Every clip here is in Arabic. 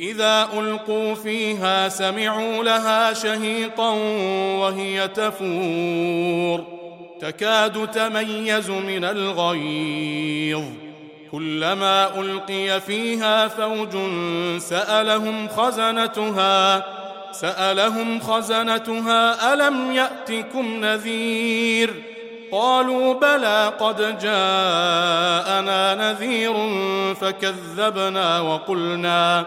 إذا ألقوا فيها سمعوا لها شهيقا وهي تفور. تكاد تميز من الغيظ. كلما ألقي فيها فوج سألهم خزنتها سألهم خزنتها ألم يأتكم نذير؟ قالوا بلى قد جاءنا نذير فكذبنا وقلنا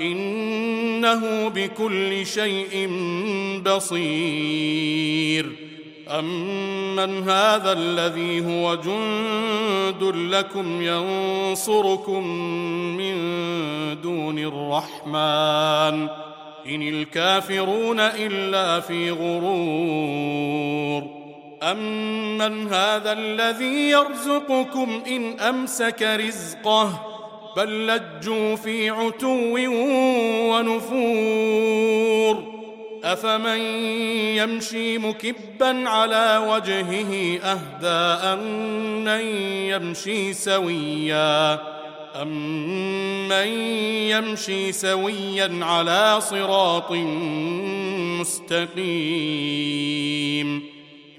إنه بكل شيء بصير. أمن هذا الذي هو جند لكم ينصركم من دون الرحمن. إن الكافرون إلا في غرور. أمن هذا الذي يرزقكم إن أمسك رزقه. بل لجوا في عتو ونفور. أفمن يمشي مكبا على وجهه أهدى امن يمشي سويا؟ امن يمشي سويا على صراط مستقيم؟